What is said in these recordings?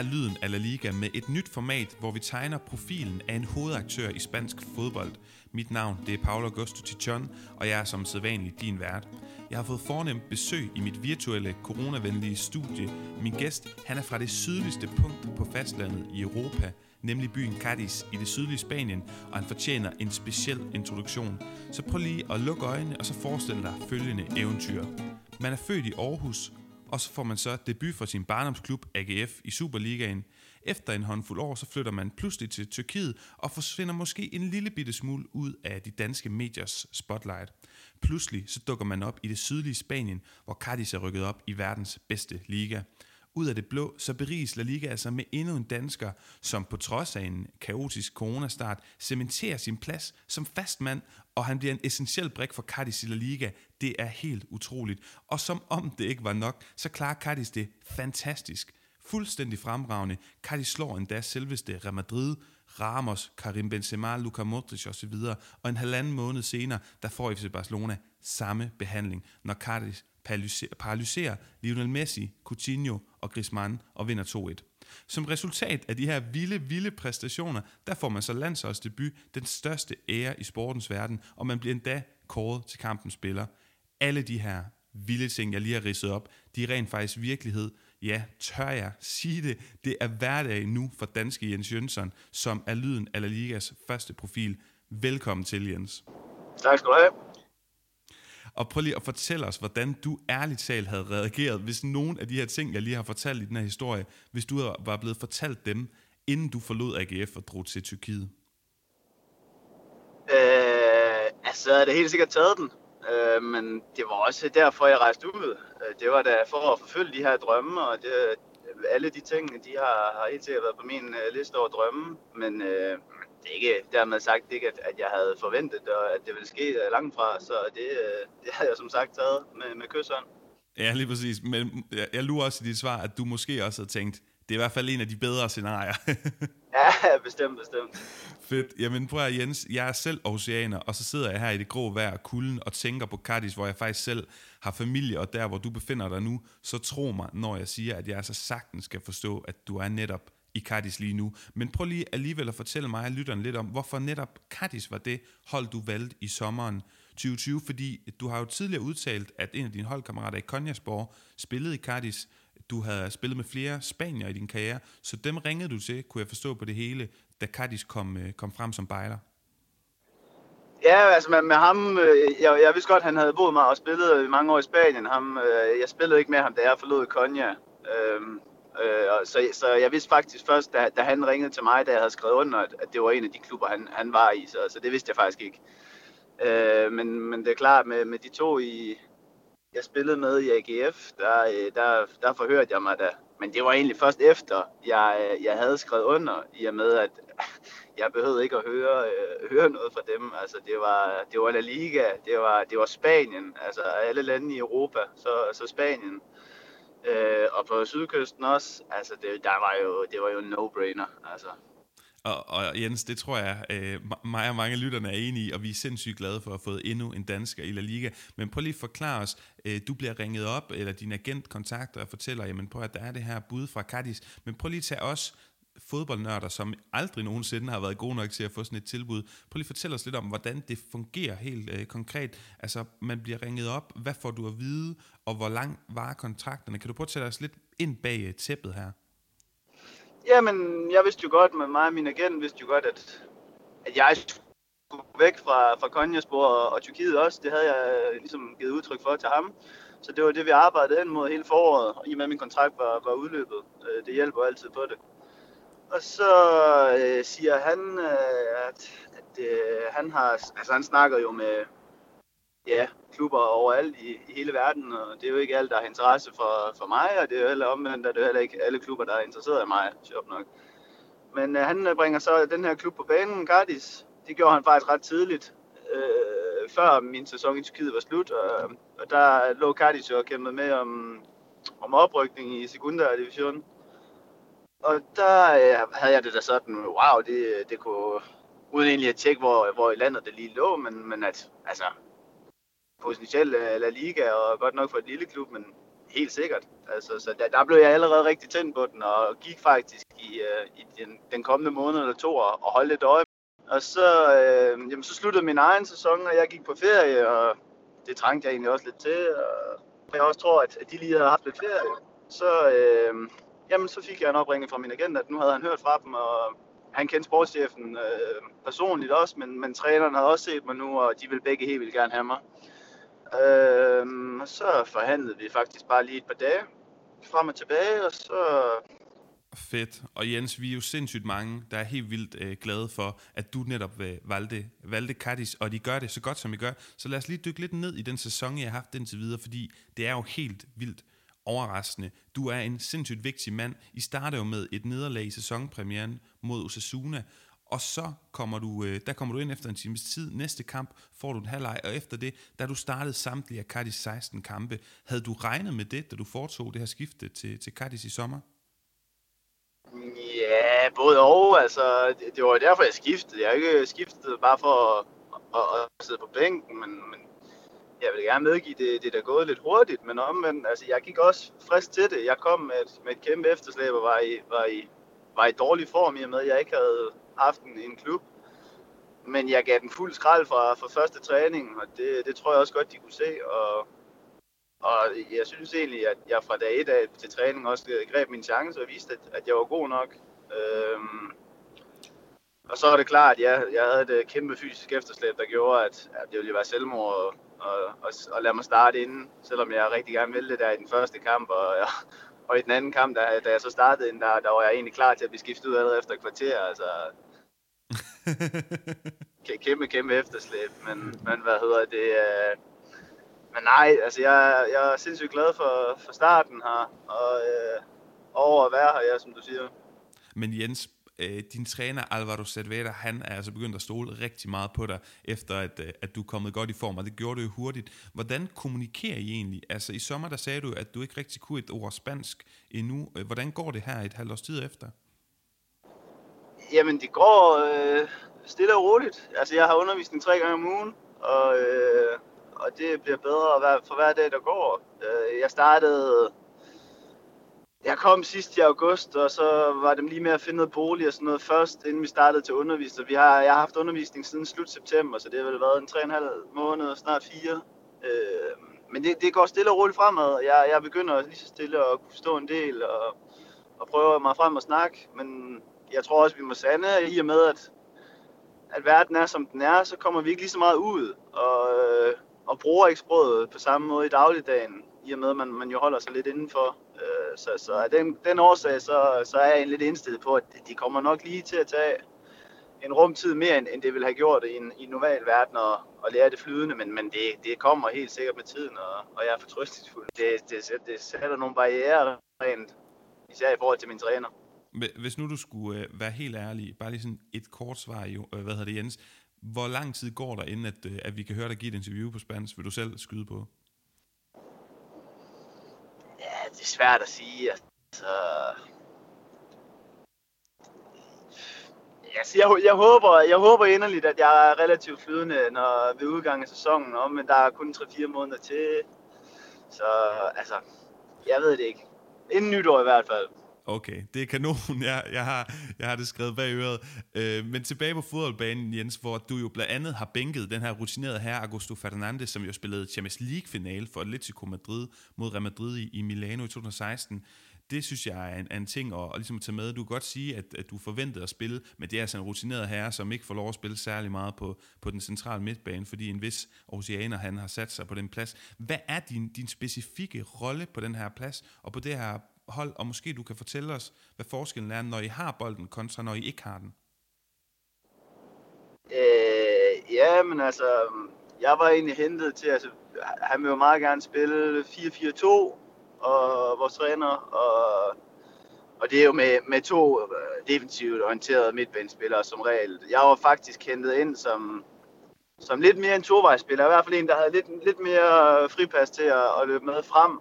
er lyden af La Liga med et nyt format, hvor vi tegner profilen af en hovedaktør i spansk fodbold. Mit navn det er Paolo Augusto Tichon, og jeg er som sædvanligt din vært. Jeg har fået fornemt besøg i mit virtuelle coronavenlige studie. Min gæst han er fra det sydligste punkt på fastlandet i Europa, nemlig byen Cadiz i det sydlige Spanien, og han fortjener en speciel introduktion. Så prøv lige at lukke øjnene, og så forestil dig følgende eventyr. Man er født i Aarhus, og så får man så debut for sin barndomsklub AGF i Superligaen. Efter en håndfuld år, så flytter man pludselig til Tyrkiet og forsvinder måske en lille bitte smule ud af de danske mediers spotlight. Pludselig så dukker man op i det sydlige Spanien, hvor Cadiz er rykket op i verdens bedste liga. Ud af det blå, så beriges La Liga altså med endnu en dansker, som på trods af en kaotisk coronastart, cementerer sin plads som fastmand, og han bliver en essentiel brik for Cardis i La Liga. Det er helt utroligt. Og som om det ikke var nok, så klarer Cardis det fantastisk. Fuldstændig fremragende. Cardis slår endda selveste Real Madrid, Ramos, Karim Benzema, Luka Modric osv. Og en halvanden måned senere, der får FC Barcelona samme behandling, når Cardis paralyserer Lionel Messi, Coutinho og Griezmann og vinder 2-1. Som resultat af de her vilde, vilde præstationer, der får man så landsholdsdebut, den største ære i sportens verden, og man bliver endda kåret til kampens spiller. Alle de her vilde ting, jeg lige har ridset op, de er rent faktisk virkelighed. Ja, tør jeg sige det, det er hverdag nu for danske Jens Jønsson, som er lyden af La Ligas første profil. Velkommen til, Jens. Tak skal du have. Og prøv lige at fortælle os, hvordan du ærligt talt havde reageret, hvis nogen af de her ting, jeg lige har fortalt i den her historie, hvis du var blevet fortalt dem, inden du forlod AGF og drog til Tyrkiet. Øh, altså, jeg havde helt sikkert taget den. Øh, men det var også derfor, jeg rejste ud. Øh, det var da for at forfølge de her drømme, og det, alle de ting, de har, har helt sikkert været på min øh, liste over drømme. Men øh, det er ikke dermed sagt ikke, at, at jeg havde forventet, at det ville ske øh, langt fra, så det, øh, det havde jeg som sagt taget med, med kysseren. Ja, lige præcis. Men jeg, jeg lurer også i dit svar, at du måske også havde tænkt, det er i hvert fald en af de bedre scenarier. ja, bestemt, bestemt. Fedt. Jamen prøv at Jens, jeg er selv oceaner, og så sidder jeg her i det grå vejr og kulden og tænker på Cadiz, hvor jeg faktisk selv har familie, og der hvor du befinder dig nu, så tro mig, når jeg siger, at jeg så sagtens skal forstå, at du er netop i Cadiz lige nu. Men prøv lige alligevel at fortælle mig og lytteren lidt om, hvorfor netop Cadiz var det hold, du valgte i sommeren 2020, fordi du har jo tidligere udtalt, at en af dine holdkammerater i Konjasborg spillede i Cadiz. Du havde spillet med flere spanier i din karriere, så dem ringede du til, kunne jeg forstå på det hele, da Cadiz kom, øh, kom frem som bejler. Ja, altså med, med ham, øh, jeg, jeg vidste godt, at han havde boet mig og spillet i mange år i Spanien. Ham, øh, jeg spillede ikke med ham, da jeg forlod Konya. Øhm, Øh, så, så jeg vidste faktisk først, da, da han ringede til mig, da jeg havde skrevet under, at, det var en af de klubber, han, han var i, så, så det vidste jeg faktisk ikke. Øh, men, men det er klart, med, med de to, i, jeg spillede med i AGF, der, øh, der, der forhørte jeg mig da. Men det var egentlig først efter, jeg, øh, jeg havde skrevet under, i og med, at jeg behøvede ikke at høre, øh, høre noget fra dem. Altså, det var, det var La Liga, det var, det var Spanien, altså alle lande i Europa, så, så Spanien. Øh, Øh, og på sydkysten også, altså det, der var jo, det var jo no-brainer, altså. Og, og Jens, det tror jeg, øh, mig og mange lytterne er enige i, og vi er sindssygt glade for at have fået endnu en dansker i La Liga. Men prøv lige at forklare os, øh, du bliver ringet op, eller din agent kontakter og fortæller, jamen prøv at der er det her bud fra Cadiz, men prøv lige at tage os fodboldnørder, som aldrig nogensinde har været gode nok til at få sådan et tilbud. Prøv lige at fortælle os lidt om, hvordan det fungerer helt øh, konkret. Altså, man bliver ringet op, hvad får du at vide, og hvor lang var kontrakterne? Kan du prøve at tage os lidt ind bag øh, tæppet her? Jamen, jeg vidste jo godt, med mig og min agent vidste jo godt, at, at jeg skulle væk fra, fra Konjaspor og, og Tyrkiet også. Det havde jeg øh, ligesom givet udtryk for til ham. Så det var det, vi arbejdede hen mod hele foråret, i og med at min kontrakt var, var udløbet. Øh, det hjælper altid på det. Og så øh, siger han, øh, at, at øh, han har, altså han snakker jo med ja, klubber overalt i, i hele verden, og det er jo ikke alt, der har interesse for, for mig, og det er jo heller omvendt, at det er heller ikke alle klubber, der er interesseret i mig, sjovt nok. Men øh, han øh, bringer så den her klub på banen, Cardis. Det gjorde han faktisk ret tidligt, øh, før min sæson i Tyrkiet var slut, og, og der lå Cardis jo og kæmpede med om, om oprykning i Segunda division. Og der øh, havde jeg det da sådan, wow, det, det kunne, uden egentlig at tjekke, hvor, hvor i landet det lige lå, men, men at, altså, potentielt øh, La Liga, og godt nok for et lille klub, men helt sikkert. Altså, så der, der blev jeg allerede rigtig tændt på den, og gik faktisk i, øh, i den, den kommende måned eller to og, og holdt lidt øje. Og så, øh, jamen, så sluttede min egen sæson, og jeg gik på ferie, og det trængte jeg egentlig også lidt til. Og jeg også tror, at de lige havde haft lidt ferie. Så, øh, jamen, så fik jeg en opringning fra min agent, at nu havde han hørt fra dem, og han kendte sportschefen øh, personligt også, men, men træneren havde også set mig nu, og de ville begge helt vildt gerne have mig. Øh, så forhandlede vi faktisk bare lige et par dage frem og tilbage, og så... Fedt. Og Jens, vi er jo sindssygt mange, der er helt vildt øh, glade for, at du netop øh, valgte, valgte Cardis, og de gør det så godt, som I gør. Så lad os lige dykke lidt ned i den sæson, jeg har haft indtil videre, fordi det er jo helt vildt overraskende. Du er en sindssygt vigtig mand. I starter jo med et nederlag i sæsonpremieren mod Osasuna, og så kommer du, øh, der kommer du ind efter en times tid. Næste kamp får du en halvleg, og efter det, da du startede samtlige af Cardis 16 kampe, havde du regnet med det, da du foretog det her skifte til, til Cardis i sommer? Ja, både og. Altså, det, det var derfor, jeg skiftede. Jeg har ikke skiftet bare for at, at, at sidde på bænken, men, men jeg vil gerne medgive, det, det er gået lidt hurtigt, men omvendt, altså jeg gik også frisk til det. Jeg kom med et, med et kæmpe efterslæb og var i, var, i, var i dårlig form i og med, at jeg ikke havde haft en, en klub. Men jeg gav den fuld skrald fra, fra første træning, og det, det tror jeg også godt, de kunne se. Og, og jeg synes egentlig, at jeg fra dag 1 af til træning også greb min chance og viste, at, at jeg var god nok. Øhm, og så er det klart, at ja, jeg havde et kæmpe fysisk efterslæb, der gjorde, at, at det ville være selvmord og, og, og lade mig starte inden, selvom jeg rigtig gerne ville det der i den første kamp, og, ja, og i den anden kamp, da, da jeg så startede ind, der, der var jeg egentlig klar til at blive skiftet ud allerede efter et kvarter, altså kæmpe, kæmpe efterslæb, men, men hvad hedder det, øh, men nej, altså jeg, jeg er sindssygt glad for, for starten her, og øh, over at være her, ja, som du siger. Men Jens, øh, din træner Alvaro Cervera, han er altså begyndt at stole rigtig meget på dig, efter at, øh, at du er kommet godt i form, og det gjorde du jo hurtigt. Hvordan kommunikerer I egentlig? Altså i sommer, der sagde du, at du ikke rigtig kunne et ord spansk endnu. Øh, hvordan går det her et halvt års tid efter? Jamen, det går øh, stille og roligt. Altså, jeg har undervisning tre gange om ugen, og, øh, og det bliver bedre for hver dag, der går. Øh, jeg startede jeg kom sidst i august, og så var det lige med at finde noget bolig og sådan noget først, inden vi startede til undervisning. Vi har, jeg har haft undervisning siden slut september, så det har vel været en 3,5 måned, snart 4. Øh, men det, det går stille og roligt fremad. Jeg, jeg begynder lige så stille at kunne stå en del og, og prøve mig frem og snakke. Men jeg tror også, vi må sande i og med, at, at verden er som den er, så kommer vi ikke lige så meget ud og, øh, og bruger ikke sproget på samme måde i dagligdagen, i og med, at man, man jo holder sig lidt indenfor. Øh, så, så af den, den årsag, så, så er jeg lidt indstillet på, at de kommer nok lige til at tage en rumtid mere, end, end det ville have gjort i en, i en normal verden og, og lære det flydende, men, men det, det kommer helt sikkert med tiden, og, og jeg er fortrøstningsfuld. Det, det, det sætter nogle barriere rent, især i forhold til min træner. Hvis nu du skulle øh, være helt ærlig, bare lige sådan et kort svar, jo, øh, hvad hedder det Jens, hvor lang tid går der, inden at, øh, at vi kan høre dig give et interview på spansk? Vil du selv skyde på? Det er svært at sige. Altså, Altså, jeg, jeg, håber, jeg håber inderligt, at jeg er relativt flydende når, ved udgangen af sæsonen, og, men der er kun 3-4 måneder til. Så altså, jeg ved det ikke. Inden nytår i hvert fald. Okay, det er kanon. Jeg, jeg, har, jeg har det skrevet bag øret. Øh, men tilbage på fodboldbanen, Jens, hvor du jo blandt andet har bænket den her rutinerede herre, Augusto Fernandes, som jo spillede Champions League-finale for Atletico Madrid mod Real Madrid i, i Milano i 2016 det synes jeg er en, er en ting at, at, ligesom at tage med. Du kan godt sige, at, at du forventede at spille, men det er altså en rutineret herre, som ikke får lov at spille særlig meget på, på den centrale midtbane, fordi en vis oceaner, han har sat sig på den plads. Hvad er din, din specifikke rolle på den her plads, og på det her hold, og måske du kan fortælle os, hvad forskellen er, når I har bolden, kontra når I ikke har den? Øh, ja, men altså, jeg var egentlig hentet til, altså, han vil jo meget gerne spille 4-4-2, og vores træner, og, og det er jo med, med to øh, defensivt orienterede midtbanespillere som regel. Jeg var faktisk hentet ind som, som lidt mere en tovejsspiller, i hvert fald en, der havde lidt, lidt mere fripas til at, at løbe med frem,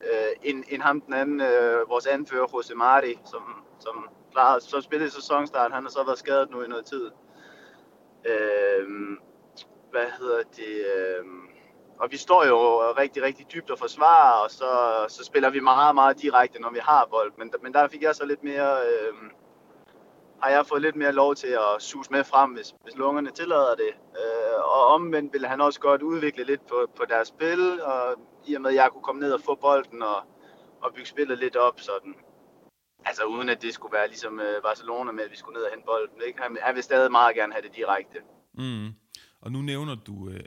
øh, end, end ham den anden, øh, vores anfører, Jose Mari, som, som klarede, så spillede sæsonstart. Han har så været skadet nu i noget tid. Øh, hvad hedder det? Øh, og vi står jo rigtig, rigtig dybt og forsvarer, og så, så spiller vi meget, meget direkte, når vi har bold. Men, men der fik jeg så lidt mere, øh, har jeg fået lidt mere lov til at sus med frem, hvis, hvis lungerne tillader det. Øh, og omvendt ville han også godt udvikle lidt på, på deres spil, og i og med, at jeg kunne komme ned og få bolden og, og bygge spillet lidt op, sådan. Altså uden at det skulle være ligesom øh, Barcelona med, at vi skulle ned og hente bolden. Ikke? Han, han vil stadig meget gerne have det direkte. Mm. Og nu nævner du øh,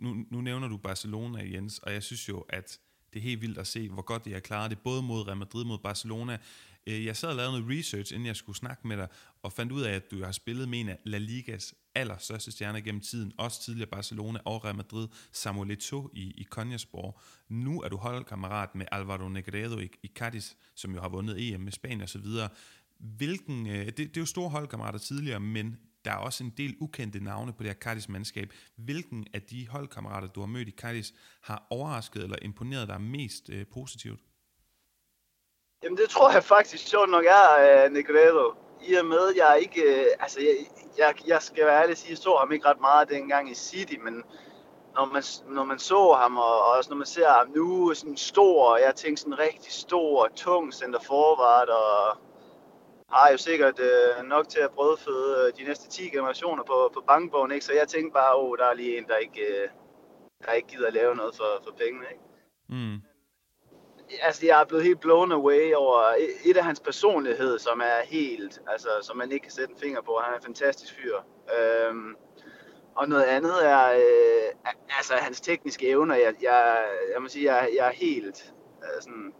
nu, nu nævner du Barcelona, Jens, og jeg synes jo, at det er helt vildt at se, hvor godt de har klaret det, både mod Real Madrid, mod Barcelona. Øh, jeg sad og lavede noget research, inden jeg skulle snakke med dig, og fandt ud af, at du har spillet med en af La Ligas allerstørste stjerner gennem tiden, også tidligere Barcelona og Real Madrid, Samuel Eto'o i, i Konjasborg. Nu er du holdkammerat med Alvaro Negredo i, i Cadiz, som jo har vundet EM med Spanien osv. Hvilken, øh, det, det er jo store holdkammerater tidligere, men der er også en del ukendte navne på det her Cardis-mandskab. Hvilken af de holdkammerater, du har mødt i Cardis, har overrasket eller imponeret dig mest øh, positivt? Jamen det tror jeg faktisk sjovt nok er øh, Negredo. I og med, jeg ikke, Øh, altså jeg, jeg, jeg skal være ærlig og sige, jeg så ham ikke ret meget dengang i City, men når man, når man så ham, og, og også når man ser ham nu, sådan stor, jeg tænkte sådan rigtig stor, tung center forward, og har jo sikkert øh, nok til at brødføde øh, de næste 10 generationer på, på bankbogen, ikke? Så jeg tænkte bare, åh, oh, der er lige en, der ikke, øh, der ikke gider at lave noget for, for pengene, ikke? Mm. Altså, jeg er blevet helt blown away over et af hans personlighed, som er helt, altså, som man ikke kan sætte en finger på. Han er en fantastisk fyr. Øhm, og noget andet er, øh, altså, hans tekniske evner. Jeg, jeg, jeg må sige, jeg, jeg er helt, øh, sådan,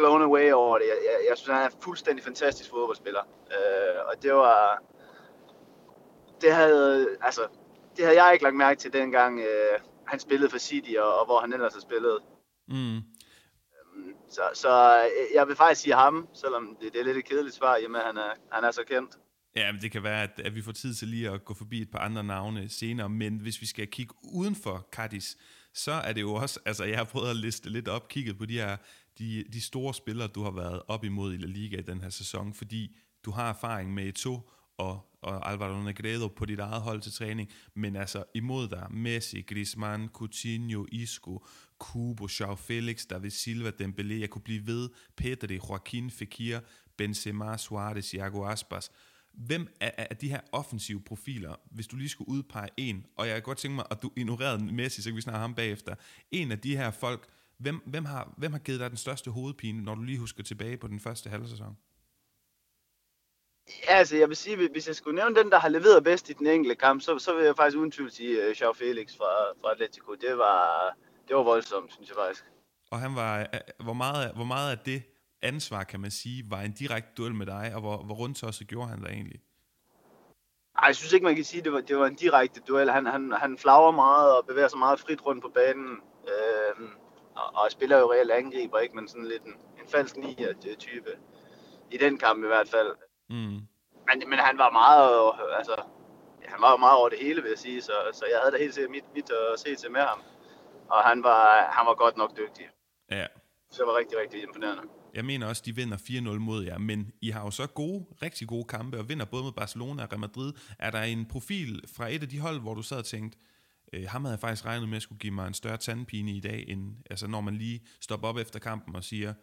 blown away over det. Jeg, jeg, jeg synes, han er en fuldstændig fantastisk fodboldspiller. Øh, og det var... Det havde, altså, det havde jeg ikke lagt mærke til dengang, øh, han spillede for City, og, og hvor han ellers har spillet. Mm. Øhm, så, så øh, jeg vil faktisk sige ham, selvom det, det er lidt et kedeligt svar, i at han er, han er så kendt. Ja, men det kan være, at, at vi får tid til lige at gå forbi et par andre navne senere, men hvis vi skal kigge uden for Cadiz, så er det jo også, altså jeg har prøvet at liste lidt op, kigget på de her de, de store spillere, du har været op imod i La Liga i den her sæson, fordi du har erfaring med Eto'o og, og Alvaro Negredo på dit eget hold til træning, men altså imod dig, Messi, Griezmann, Coutinho, Isco, Kubo, Joao Felix, David Silva, Dembélé, jeg kunne blive ved, Pedri, Joaquin, Fekir, Benzema, Suarez, Iago Aspas. Hvem af, af de her offensive profiler, hvis du lige skulle udpege en, og jeg kan godt tænke mig, at du ignorerede Messi, så kan vi snakke ham bagefter, en af de her folk, Hvem, hvem, har, hvem har givet dig den største hovedpine, når du lige husker tilbage på den første halve sæson? Ja, altså jeg vil sige, hvis jeg skulle nævne den, der har leveret bedst i den enkelte kamp, så, så vil jeg faktisk uden tvivl sige uh, Joao Felix fra, fra Atletico. Det var, det var voldsomt, synes jeg faktisk. Og han var, øh, hvor meget, hvor meget af det ansvar, kan man sige, var en direkte duel med dig, og hvor, hvor rundt også gjorde han der egentlig? Ej, jeg synes ikke, man kan sige, at det var, det var en direkte duel. Han, han, han flager meget og bevæger sig meget frit rundt på banen. Øh, og, og spiller jo reelt angriber, ikke? men sådan lidt en, en falsk nier-type. I den kamp i hvert fald. Mm. Men, men han var meget, altså, han var jo meget over det hele, vil jeg sige, så, så jeg havde da helt sikkert mit, mit at se til med ham. Og han var, han var godt nok dygtig. Ja. Så det var rigtig, rigtig imponerende. Jeg mener også, de vinder 4-0 mod jer, men I har jo så gode, rigtig gode kampe, og vinder både mod Barcelona og Real Madrid. Er der en profil fra et af de hold, hvor du sad og tænkte, Øh, ham havde jeg faktisk regnet med at skulle give mig en større tandpine i dag, end, altså når man lige stopper op efter kampen og siger,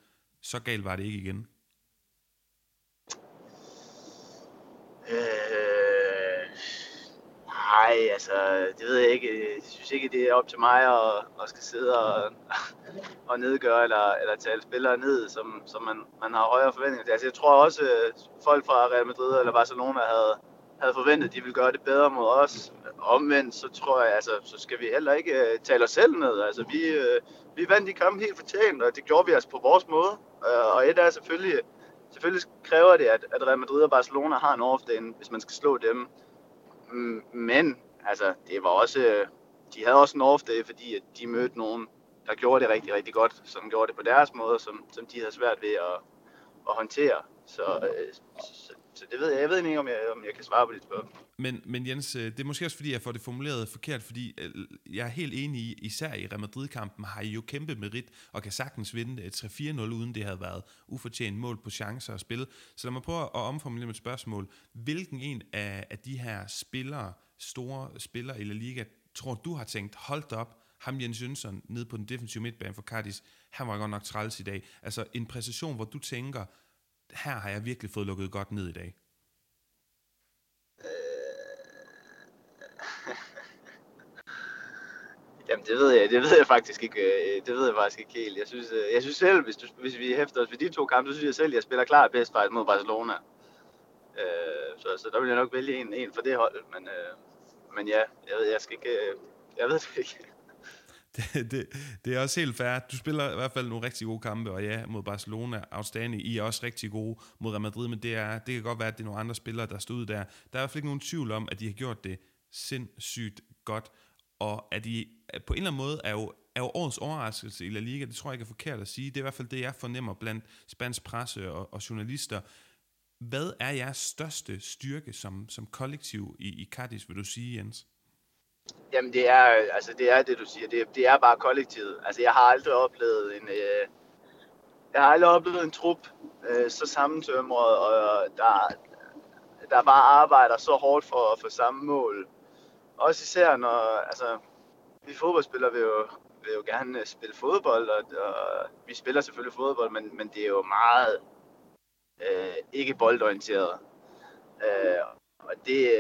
så galt var det ikke igen. Øh, nej, altså, det ved jeg ikke. Jeg synes ikke, det er op til mig at, at skal sidde og, og nedgøre eller, eller tale spillere ned, som, som man, man har højere forventninger til. Altså, jeg tror også, øh, folk fra Real Madrid eller Barcelona havde, havde forventet, at de ville gøre det bedre mod os. Omvendt, så tror jeg, altså, så skal vi heller ikke uh, tale os selv ned. Altså, vi, uh, vi vandt de kampe helt fortjent, og det gjorde vi altså på vores måde. Uh, og et er selvfølgelig, selvfølgelig kræver det, at, at Real Madrid og Barcelona har en off hvis man skal slå dem. Men, altså, det var også, de havde også en off fordi at de mødte nogen, der gjorde det rigtig, rigtig godt, som gjorde det på deres måde, som, som de havde svært ved at, at håndtere. Så, så så det ved jeg. Jeg ved ikke, om jeg, om jeg kan svare på dit spørgsmål. Men, men Jens, øh, det er måske også fordi, jeg får det formuleret forkert, fordi øh, jeg er helt enig i, især i Real Madrid-kampen, har I jo kæmpe merit og kan sagtens vinde øh, 3-4-0, uden det havde været ufortjent mål på chancer og spil. Så lad mig prøve at omformulere mit spørgsmål. Hvilken en af, af de her spillere, store spillere i La Liga, tror du har tænkt, holdt op, ham Jens Jønsson nede på den defensive midtbane for Cardis, han var godt nok træls i dag. Altså en præcision, hvor du tænker, her har jeg virkelig fået lukket godt ned i dag. Jamen det ved jeg, det ved jeg faktisk ikke, øh, det ved jeg faktisk ikke helt. Jeg synes, øh, jeg synes selv, hvis, du, hvis vi hæfter os ved de to kampe, så synes jeg selv, at jeg spiller klart bedst faktisk mod Barcelona. Øh, så, så der vil jeg nok vælge en, en for det hold, men, øh, men ja, jeg ved, jeg skal ikke, øh, jeg ved det ikke. Det, det, det er også helt fair. Du spiller i hvert fald nogle rigtig gode kampe, og ja, mod Barcelona, outstanding. I er også rigtig gode mod Real Madrid, men det, er, det kan godt være, at det er nogle andre spillere, der stod der. Der er i hvert fald ikke nogen tvivl om, at de har gjort det sindssygt godt og at de på en eller anden måde er jo, er jo årets overraskelse i La Liga, det tror jeg ikke er forkert at sige. Det er i hvert fald det, jeg fornemmer blandt spansk presse og, og journalister. Hvad er jeres største styrke som, som kollektiv i, i Cardis, vil du sige, Jens? Jamen det er, øh, altså det er det, du siger. Det, det er bare kollektivet. Altså jeg har aldrig oplevet en, øh, jeg har aldrig oplevet en trup øh, så sammentømret, og der, der bare arbejder så hårdt for at få samme mål. Også især når, altså, vi fodboldspillere vil jo, vil jo gerne øh, spille fodbold, og, og vi spiller selvfølgelig fodbold, men, men det er jo meget øh, ikke boldorienteret. Øh, og det,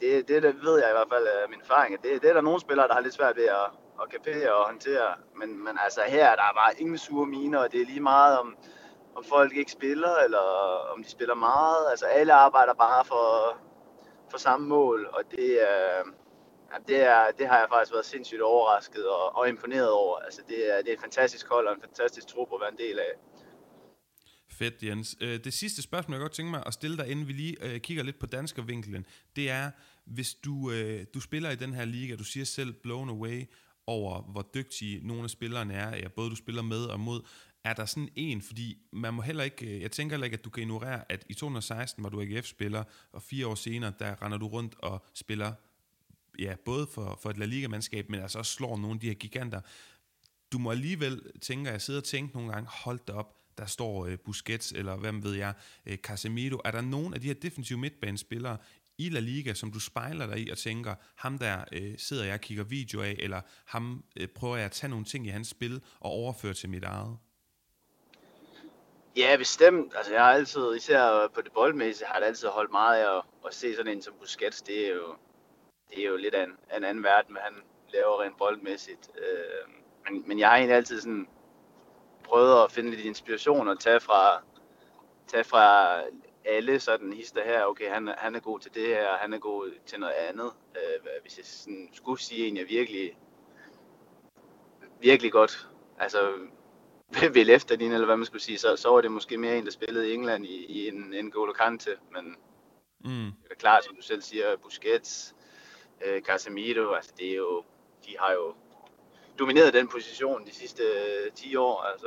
det, det, det ved jeg i hvert fald af min erfaring, at det, det er der nogle spillere, der har lidt svært ved at, at kapere og håndtere. Men, men altså her der er der bare ingen sure miner, og det er lige meget om, om folk ikke spiller, eller om de spiller meget. Altså alle arbejder bare for, for samme mål, og det er... Øh, Ja, det, er, det har jeg faktisk været sindssygt overrasket og, og imponeret over. Altså, det, er, det er et fantastisk hold og en fantastisk trup at være en del af. Fedt, Jens. Øh, det sidste spørgsmål, jeg godt tænke mig at stille dig, inden vi lige øh, kigger lidt på danskervinklen, det er, hvis du, øh, du spiller i den her liga, du siger selv blown away over, hvor dygtige nogle af spillerne er, ja, både du spiller med og mod, er der sådan en, fordi man må heller ikke, jeg tænker heller ikke, at du kan ignorere, at i 2016 var du AGF-spiller, og fire år senere, der render du rundt og spiller ja, både for, for et La Liga-mandskab, men altså også slår nogle af de her giganter. Du må alligevel, tænker jeg, sidde og tænke nogle gange, hold da op, der står øh, Busquets, eller hvem ved jeg, øh, Casemiro. Er der nogen af de her defensive midtbanespillere i La Liga, som du spejler dig i og tænker, ham der øh, sidder jeg og kigger video af, eller ham øh, prøver jeg at tage nogle ting i hans spil og overføre til mit eget? Ja, bestemt. Altså, jeg har altid, især på det boldmæssige, har jeg altid holdt meget af at, at se sådan en som Busquets. Det er jo, det er jo lidt af en, af en anden verden, hvad han laver rent boldmæssigt. Øh, men, men jeg har egentlig altid sådan prøvet at finde lidt inspiration og tage fra, tage fra alle sådan hister her, okay, han, han er god til det her, han er god til noget andet. Øh, hvis jeg sådan skulle sige en, jeg virkelig, virkelig godt, altså vil efter din, eller hvad man skulle sige, så, så var det måske mere en, der spillede i England i, i en, en Golo Kante, men mm. det er klart, som du selv siger, Busquets, øh, Casemiro, altså det er jo, de har jo domineret den position de sidste øh, 10 år, altså.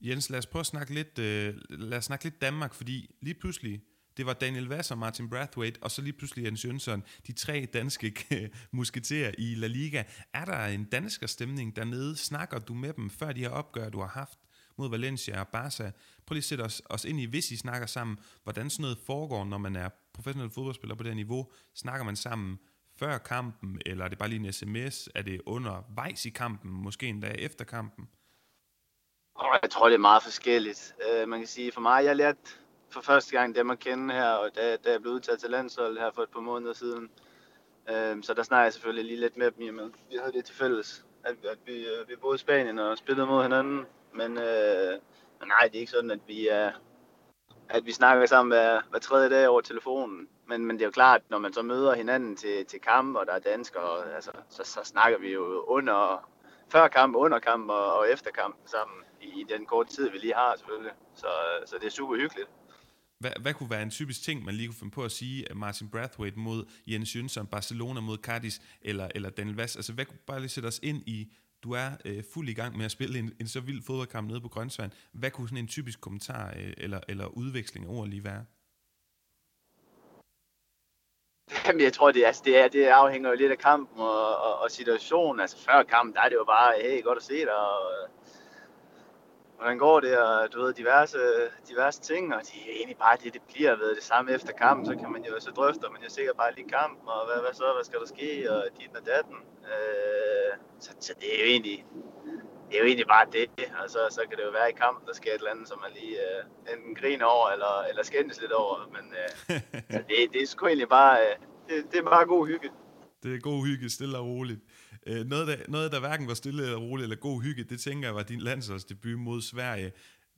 Jens, lad os prøve at snakke lidt, øh, lad os snakke lidt Danmark, fordi lige pludselig, det var Daniel Vass og Martin Brathwaite, og så lige pludselig Jens Jønsson, de tre danske musketerer i La Liga. Er der en dansker stemning dernede? Snakker du med dem, før de her opgør, du har haft mod Valencia og Barca? Prøv lige at sætte os, os ind i, hvis I snakker sammen, hvordan sådan noget foregår, når man er professionel fodboldspiller på det niveau? Snakker man sammen før kampen, eller er det bare lige en sms? Er det undervejs i kampen, måske en dag efter kampen? Jeg tror, det er meget forskelligt. Uh, man kan sige, for mig, jeg lærte for første gang dem at kende her, og da, da jeg blev udtaget til landshold her for et par måneder siden. Uh, så der snakker jeg selvfølgelig lige lidt med dem i med. Vi havde det til fælles, at, at vi, øh, vi boede i Spanien og spillede mod hinanden. Men, øh, men nej, det er ikke sådan, at vi er, at vi snakker sammen hver, hver tredje dag over telefonen. Men, men det er jo klart, når man så møder hinanden til, til kamp, og der er danskere, altså, så, så snakker vi jo under, før kamp, under kamp og, og efter kamp sammen i, i den korte tid, vi lige har selvfølgelig. Så, så det er super hyggeligt. Hvad, hvad kunne være en typisk ting, man lige kunne finde på at sige, øh, Martin Brathwaite mod Jens Jønsson, Barcelona mod Cardis eller, eller Daniel Vass? Altså, hvad kunne bare lige sætte os ind i du er øh, fuld i gang med at spille en, en så vild fodboldkamp nede på Grønsvand. Hvad kunne sådan en typisk kommentar øh, eller, eller udveksling af ord lige være? Jamen, jeg tror, det, altså, det, er, det afhænger jo lidt af kampen og, og, og situationen. Altså før kampen, der er det jo bare, hey, godt at se dig, og hvordan går det, og du ved, diverse, diverse ting, og det er egentlig bare det, det bliver ved det samme efter kampen, så kan man jo så drøfte, men jeg sikkert bare lige kampen, og hvad, hvad så, hvad skal der ske, og dit og datten. Øh, så, så det er jo egentlig, det er jo egentlig bare det, og så, så kan det jo være i kampen, der sker et eller andet, som man lige uh, enten griner over, eller, eller skændes lidt over, men uh, det, det er sgu egentlig bare, uh, det, det er bare god hygge. Det er god hygge, stille og roligt. Uh, noget, der, noget, der hverken var stille eller roligt eller god hygge, det tænker jeg var din landsholdsdebut mod Sverige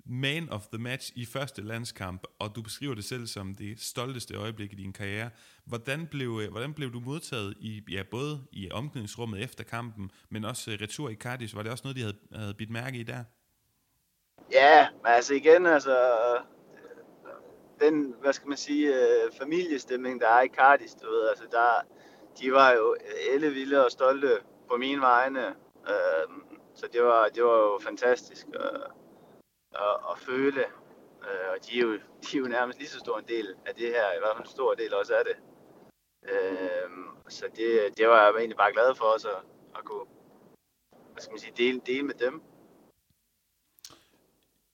man of the match i første landskamp, og du beskriver det selv som det stolteste øjeblik i din karriere. Hvordan blev, øh, hvordan blev du modtaget i, ja, både i omklædningsrummet efter kampen, men også øh, retur i Cardis? Var det også noget, de havde, havde bidt mærke i der? Ja, altså igen, altså øh, den, hvad skal man sige, familiestemning, der er i Cardis, du ved, altså der, de var jo alle vilde og stolte på mine vegne, så det var, det var jo fantastisk. Og, at, at føle. Øh, og de er, jo, de er jo nærmest lige så stor en del af det her, i hvert fald en stor del også af det. Øh, så det, det var jeg egentlig bare glad for også at, at kunne hvad skal man sige, dele, dele med dem.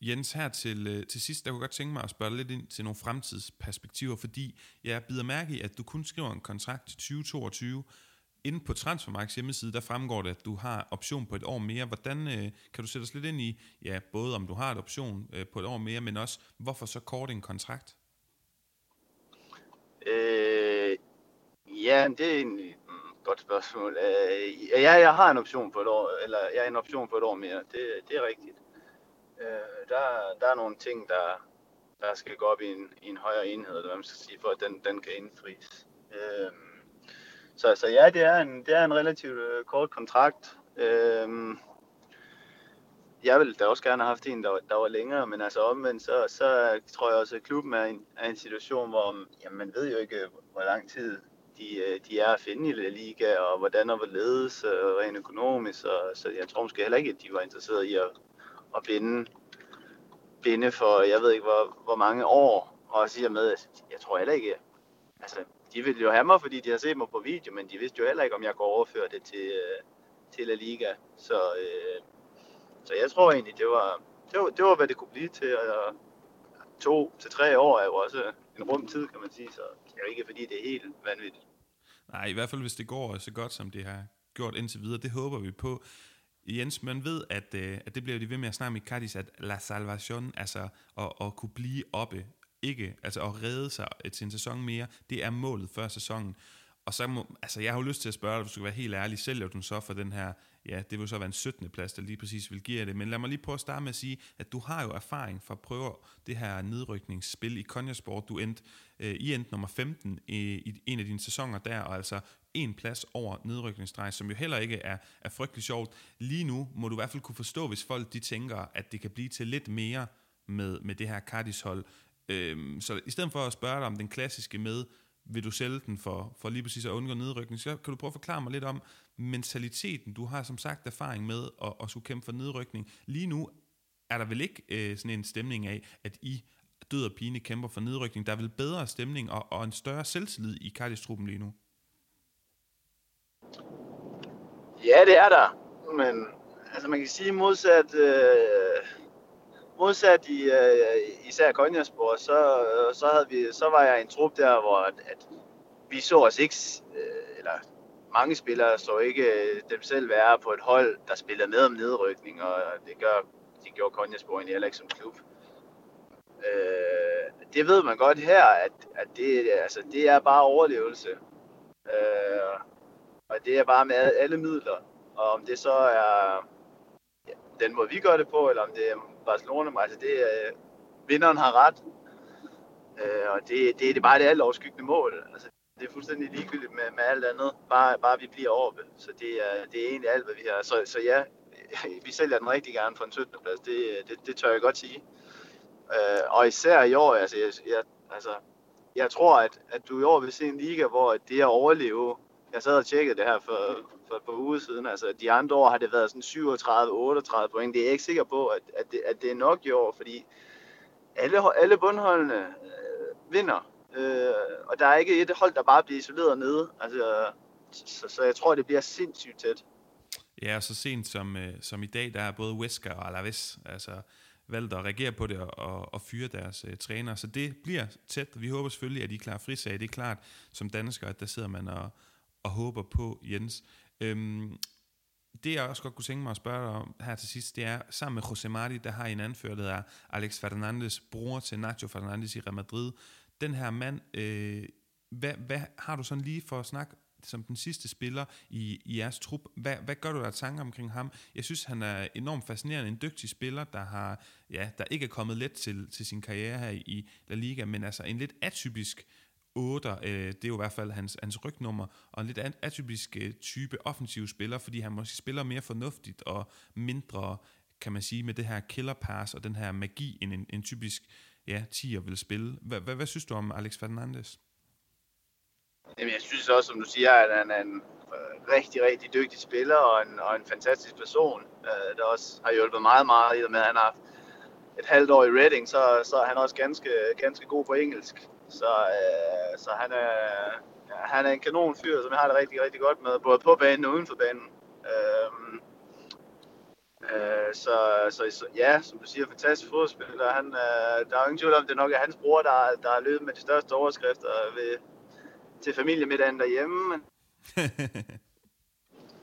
Jens, her til, øh, til sidst, der kunne godt tænke mig at spørge lidt ind til nogle fremtidsperspektiver, fordi jeg bider mærke i, at du kun skriver en kontrakt til 2022, Inde på Transfermarks hjemmeside, der fremgår det, at du har option på et år mere. Hvordan øh, kan du sætte os lidt ind i, ja, både om du har et option øh, på et år mere, men også, hvorfor så kort en kontrakt? Øh, ja, det er et mm, godt spørgsmål. Øh, ja, jeg har en option på et år, eller jeg har en option på et år mere. Det, det er rigtigt. Øh, der, der er nogle ting, der, der skal gå op i en, i en højere enhed, eller hvad man skal sige, for at den, den kan indfries. Øh, så, så ja, det er en, det er en relativt øh, kort kontrakt. Øhm, jeg ville da også gerne have haft en, der, der var længere, men altså omvendt, så, så tror jeg også, at klubben er i en, er en situation, hvor jamen, man ved jo ikke, hvor lang tid de, øh, de er at finde i La Liga, og hvordan og hvorledes øh, rent økonomisk. Så, så jeg tror måske heller ikke, at de var interesseret i at, at binde, binde for, jeg ved ikke, hvor, hvor mange år. Og siger med, at jeg tror heller ikke, altså de ville jo have mig, fordi de har set mig på video, men de vidste jo heller ikke, om jeg kunne overføre det til, øh, til La Liga. Så, øh, så jeg tror egentlig, det var, det var, det var, hvad det kunne blive til. Og to til tre år er jo også en rum tid, kan man sige, så det er jo ikke, fordi det er helt vanvittigt. Nej, i hvert fald hvis det går så godt, som det har gjort indtil videre, det håber vi på. Jens, man ved, at, øh, at det bliver de ved med at snakke med Cardis, at La Salvation, altså at, at kunne blive oppe, ikke, altså at redde sig til en sæson mere, det er målet før sæsonen. Og så må, altså jeg har jo lyst til at spørge dig, hvis du skal være helt ærlig, sælger du så for den her, ja, det vil så være en 17. plads, der lige præcis vil give det. Men lad mig lige prøve at starte med at sige, at du har jo erfaring fra at prøve det her nedrykningsspil i Konjasport. Du endte, øh, I endte nummer 15 i, i en af dine sæsoner der, og altså en plads over nedrykningsdrej, som jo heller ikke er, er frygtelig sjovt. Lige nu må du i hvert fald kunne forstå, hvis folk de tænker, at det kan blive til lidt mere med, med det her Cardis-hold. Øhm, så i stedet for at spørge dig om den klassiske med, vil du sælge den for, for lige præcis at undgå nedrykning, så kan du prøve at forklare mig lidt om mentaliteten. Du har som sagt erfaring med at, at skulle kæmpe for nedrykning. Lige nu er der vel ikke øh, sådan en stemning af, at I død og pine kæmper for nedrykning. Der er vel bedre stemning og, og en større selvtillid i Cardis-truppen lige nu? Ja, det er der. Men altså man kan sige modsat øh, modsat i uh, især Konjaspor, så, uh, så, havde vi, så var jeg i en trup der, hvor at, at vi så os ikke, uh, eller mange spillere så ikke uh, dem selv være på et hold, der spiller med om nedrykning, og det gør det gjorde Konjaspor egentlig heller ikke som klub. Uh, det ved man godt her, at, at det, altså, det er bare overlevelse. Uh, og det er bare med alle midler. Og om det så er den måde, vi gør det på, eller om det er Barcelona, men altså det, øh, vinderen har ret. Øh, og det, det, det er bare det alt overskyggende mål. Altså, det er fuldstændig ligegyldigt med, med alt andet. Bare, bare vi bliver over Så det er, det er egentlig alt, hvad vi har. Så, så ja, vi sælger den rigtig gerne for en 17. plads. Det, det, det tør jeg godt sige. Øh, og især i år, altså jeg, jeg, altså, jeg tror, at, at du i år vil se en liga, hvor det at overleve, jeg sad og tjekkede det her for, for et par uger siden. Altså, de andre år har det været sådan 37-38 point. Det er jeg ikke sikker på, at, at, det, at det er nok i år, fordi alle, alle bundholdene øh, vinder. Øh, og der er ikke et hold, der bare bliver isoleret nede. Altså, så, så jeg tror, det bliver sindssygt tæt. Ja, så sent som, øh, som i dag, der er både Wesker og Alaves altså, valgt at reagere på det og, og, og fyre deres øh, træner. Så det bliver tæt. Vi håber selvfølgelig, at de klarer frisag. Det er klart, som dansker, at der sidder man og, og håber på Jens. Øhm, det jeg også godt kunne tænke mig at spørge dig om her til sidst, det er, sammen med José Marti, der har en anfører, der hedder Alex Fernandes, bror til Nacho Fernandes i Real Madrid. Den her mand, øh, hvad, hvad har du sådan lige for at snakke som den sidste spiller i, i jeres trup. Hvad, hvad gør du der tanker omkring ham? Jeg synes, han er enormt fascinerende, en dygtig spiller, der har ja, der ikke er kommet let til, til sin karriere her i La Liga, men altså en lidt atypisk 8'er. øh, det er jo i hvert fald hans, hans rygnummer, og en lidt atypisk øh, type offensiv spiller, fordi han måske spiller mere fornuftigt og mindre, kan man sige, med det her killer pass og den her magi, end en, en typisk ja, 10'er vil spille. Hvad, hvad, hvad synes du om Alex Fernandes? Jamen, jeg synes også, som du siger, at han er en øh, rigtig, rigtig dygtig spiller og en, og en fantastisk person, øh, der også har hjulpet meget, meget i og med, at han har haft et halvt år i Reading, så, så er han også ganske, ganske god på engelsk. Så, øh, så han, er, ja, han er en kanon fyr, som jeg har det rigtig, rigtig godt med, både på banen og uden for banen. Øh, øh, så, så, så, ja, som du siger, fantastisk fodspiller. Han, øh, der er ingen tvivl om, det nok er hans bror, der, der har løbet med de største overskrifter ved, til familiemiddagen derhjemme.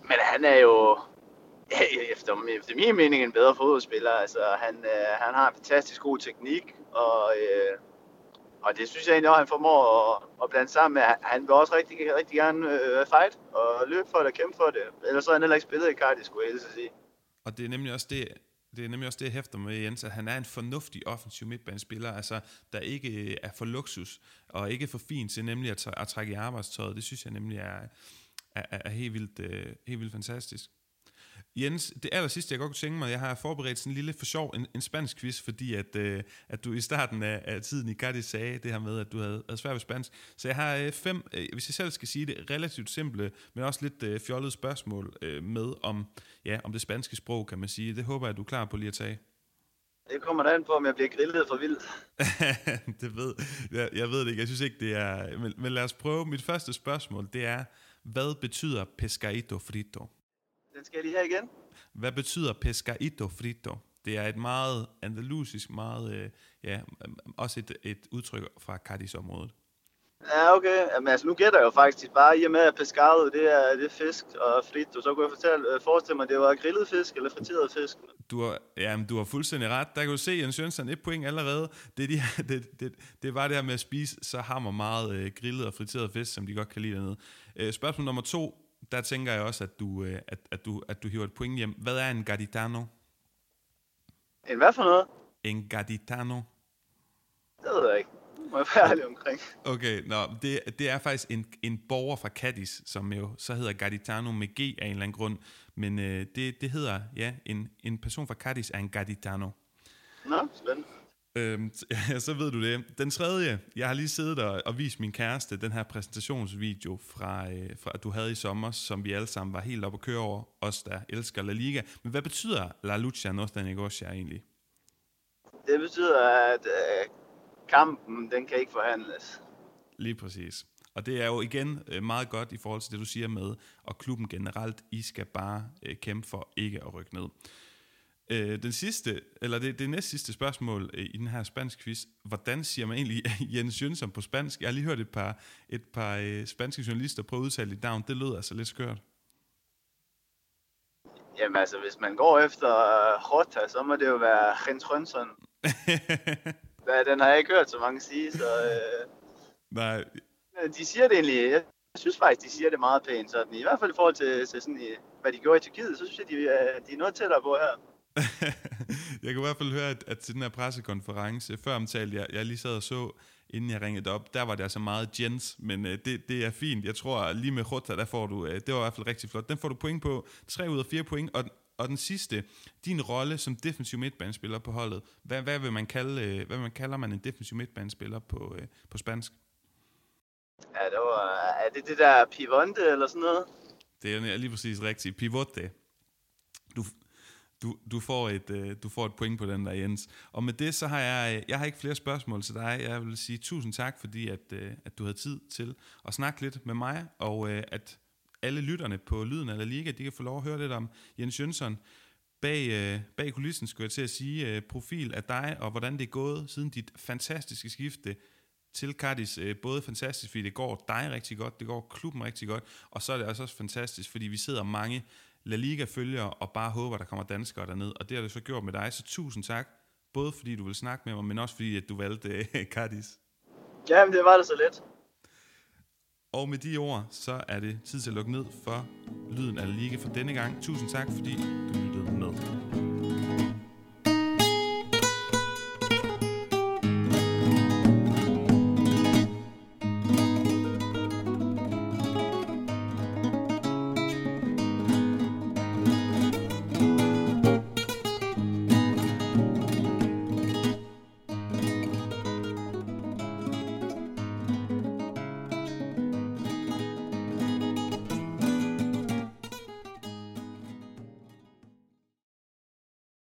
Men han er jo, efter, efter min mening, en bedre fodboldspiller. Altså, han, øh, han har en fantastisk god teknik, og, øh, og det synes jeg egentlig også, han formår at, at blande sammen med. Han vil også rigtig, rigtig gerne øh, fight og løbe for det og kæmpe for det. Ellers så har han heller ikke spillet i Cardi, skulle jeg sige. Og det er nemlig også det, det er nemlig også det, jeg hæfter med Jens, at han er en fornuftig offensiv midtbanespiller, altså der ikke øh, er for luksus, og ikke for fint til nemlig at, at trække i arbejdstøjet. Det synes jeg nemlig er, er, er helt, vildt, øh, helt vildt fantastisk. Jens, det aller sidste, jeg godt kunne tænke mig, jeg har forberedt sådan en lille for sjov, en, en spansk quiz, fordi at, øh, at du i starten af, af tiden i Cadiz sagde det her med, at du havde, havde svært ved spansk. Så jeg har øh, fem, øh, hvis jeg selv skal sige det, relativt simple, men også lidt øh, fjollede spørgsmål øh, med om, ja, om det spanske sprog, kan man sige. Det håber jeg, at du er klar på lige at tage. Det kommer da an på, om jeg bliver grillet for vildt. det ved jeg, jeg ved det ikke. Jeg synes ikke, det er... Men, men lad os prøve. Mit første spørgsmål, det er, hvad betyder pescadito frito? Den skal jeg lige have igen. Hvad betyder pescadito frito? Det er et meget andalusisk, meget, øh, ja, også et, et udtryk fra Cadiz-området. Ja, okay. Jamen, altså, nu gætter jeg jo faktisk bare, i og med at pescado, det er, det er fisk og frito, så kunne jeg fortælle, øh, forestille mig, at det var grillet fisk eller friteret fisk. Du har, jamen, du har fuldstændig ret. Der kan du se, Jens Jønsson et point allerede. Det, de, det, det, det var det her med at spise så hammer meget øh, grillet og friteret fisk, som de godt kan lide dernede. Øh, spørgsmål nummer to der tænker jeg også, at du, øh, at, at, du, at du hiver et point hjem. Hvad er en gaditano? En hvad for noget? En gaditano. Det ved jeg ikke. Må jeg være ærlig omkring. Okay, nå, det, det er faktisk en, en borger fra Cadiz, som jo så hedder Gaditano med G af en eller anden grund. Men øh, det, det hedder, ja, en, en person fra Cadiz er en Gaditano. Øhm, ja, så ved du det. Den tredje, jeg har lige siddet og, og vist min kæreste den her præsentationsvideo, fra, øh, fra du havde i sommer, som vi alle sammen var helt oppe at køre over, os der elsker La Liga. Men hvad betyder La Lucha Nostra Negocia egentlig? Det betyder, at øh, kampen, den kan ikke forhandles. Lige præcis. Og det er jo igen øh, meget godt i forhold til det, du siger med, og klubben generelt, I skal bare øh, kæmpe for ikke at rykke ned. Øh, den sidste, eller det, det næst sidste spørgsmål øh, i den her spansk quiz. Hvordan siger man egentlig Jens Jønsson på spansk? Jeg har lige hørt et par, et par øh, spanske journalister prøve at udtale dit navn. Det lød altså lidt skørt. Jamen altså, hvis man går efter uh, Rota, så må det jo være Jens Jønsson. den har jeg ikke hørt så mange sige, så... Øh, Nej. De siger det egentlig, jeg synes faktisk, de siger det meget pænt, sådan, i hvert fald i forhold til, til sådan, hvad de gjorde i Tyrkiet, så synes jeg, de, de er noget tættere på her. jeg kan i hvert fald høre, at, at til den her pressekonference, før omtalt, jeg, jeg lige sad og så, inden jeg ringede op, der var det altså meget Jens, men uh, det, det er fint. Jeg tror, lige med Rota, der får du, uh, det var i hvert fald rigtig flot. Den får du point på, 3 ud af 4 point, og, og den sidste, din rolle som defensiv midtbanespiller på holdet, hvad, hvad, vil man kalde, uh, hvad man kalder man en defensiv midtbanespiller på, uh, på spansk? Ja, det var, er det det der pivonte eller sådan noget? Det er lige præcis rigtigt. Pivote. Du, du, får et, øh, du får et point på den der, Jens. Og med det, så har jeg, øh, jeg har ikke flere spørgsmål til dig. Jeg vil sige tusind tak, fordi at, øh, at du havde tid til at snakke lidt med mig, og at alle lytterne på Lyden eller Liga, de kan få lov at høre lidt om Jens Jønsson. Bag, bag kulissen skulle jeg til at sige profil af dig, og hvordan det er gået siden dit fantastiske skifte til Cardis. Både fantastisk, fordi det går dig rigtig godt, det går klubben rigtig godt, og så er det altså også fantastisk, fordi vi sidder mange La Liga følger og bare håber, der kommer danskere derned. Og det har du så gjort med dig, så tusind tak. Både fordi du vil snakke med mig, men også fordi, at du valgte uh, Cardis. Jamen, det var det så let. Og med de ord, så er det tid til at lukke ned for Lyden af Liga for denne gang. Tusind tak, fordi du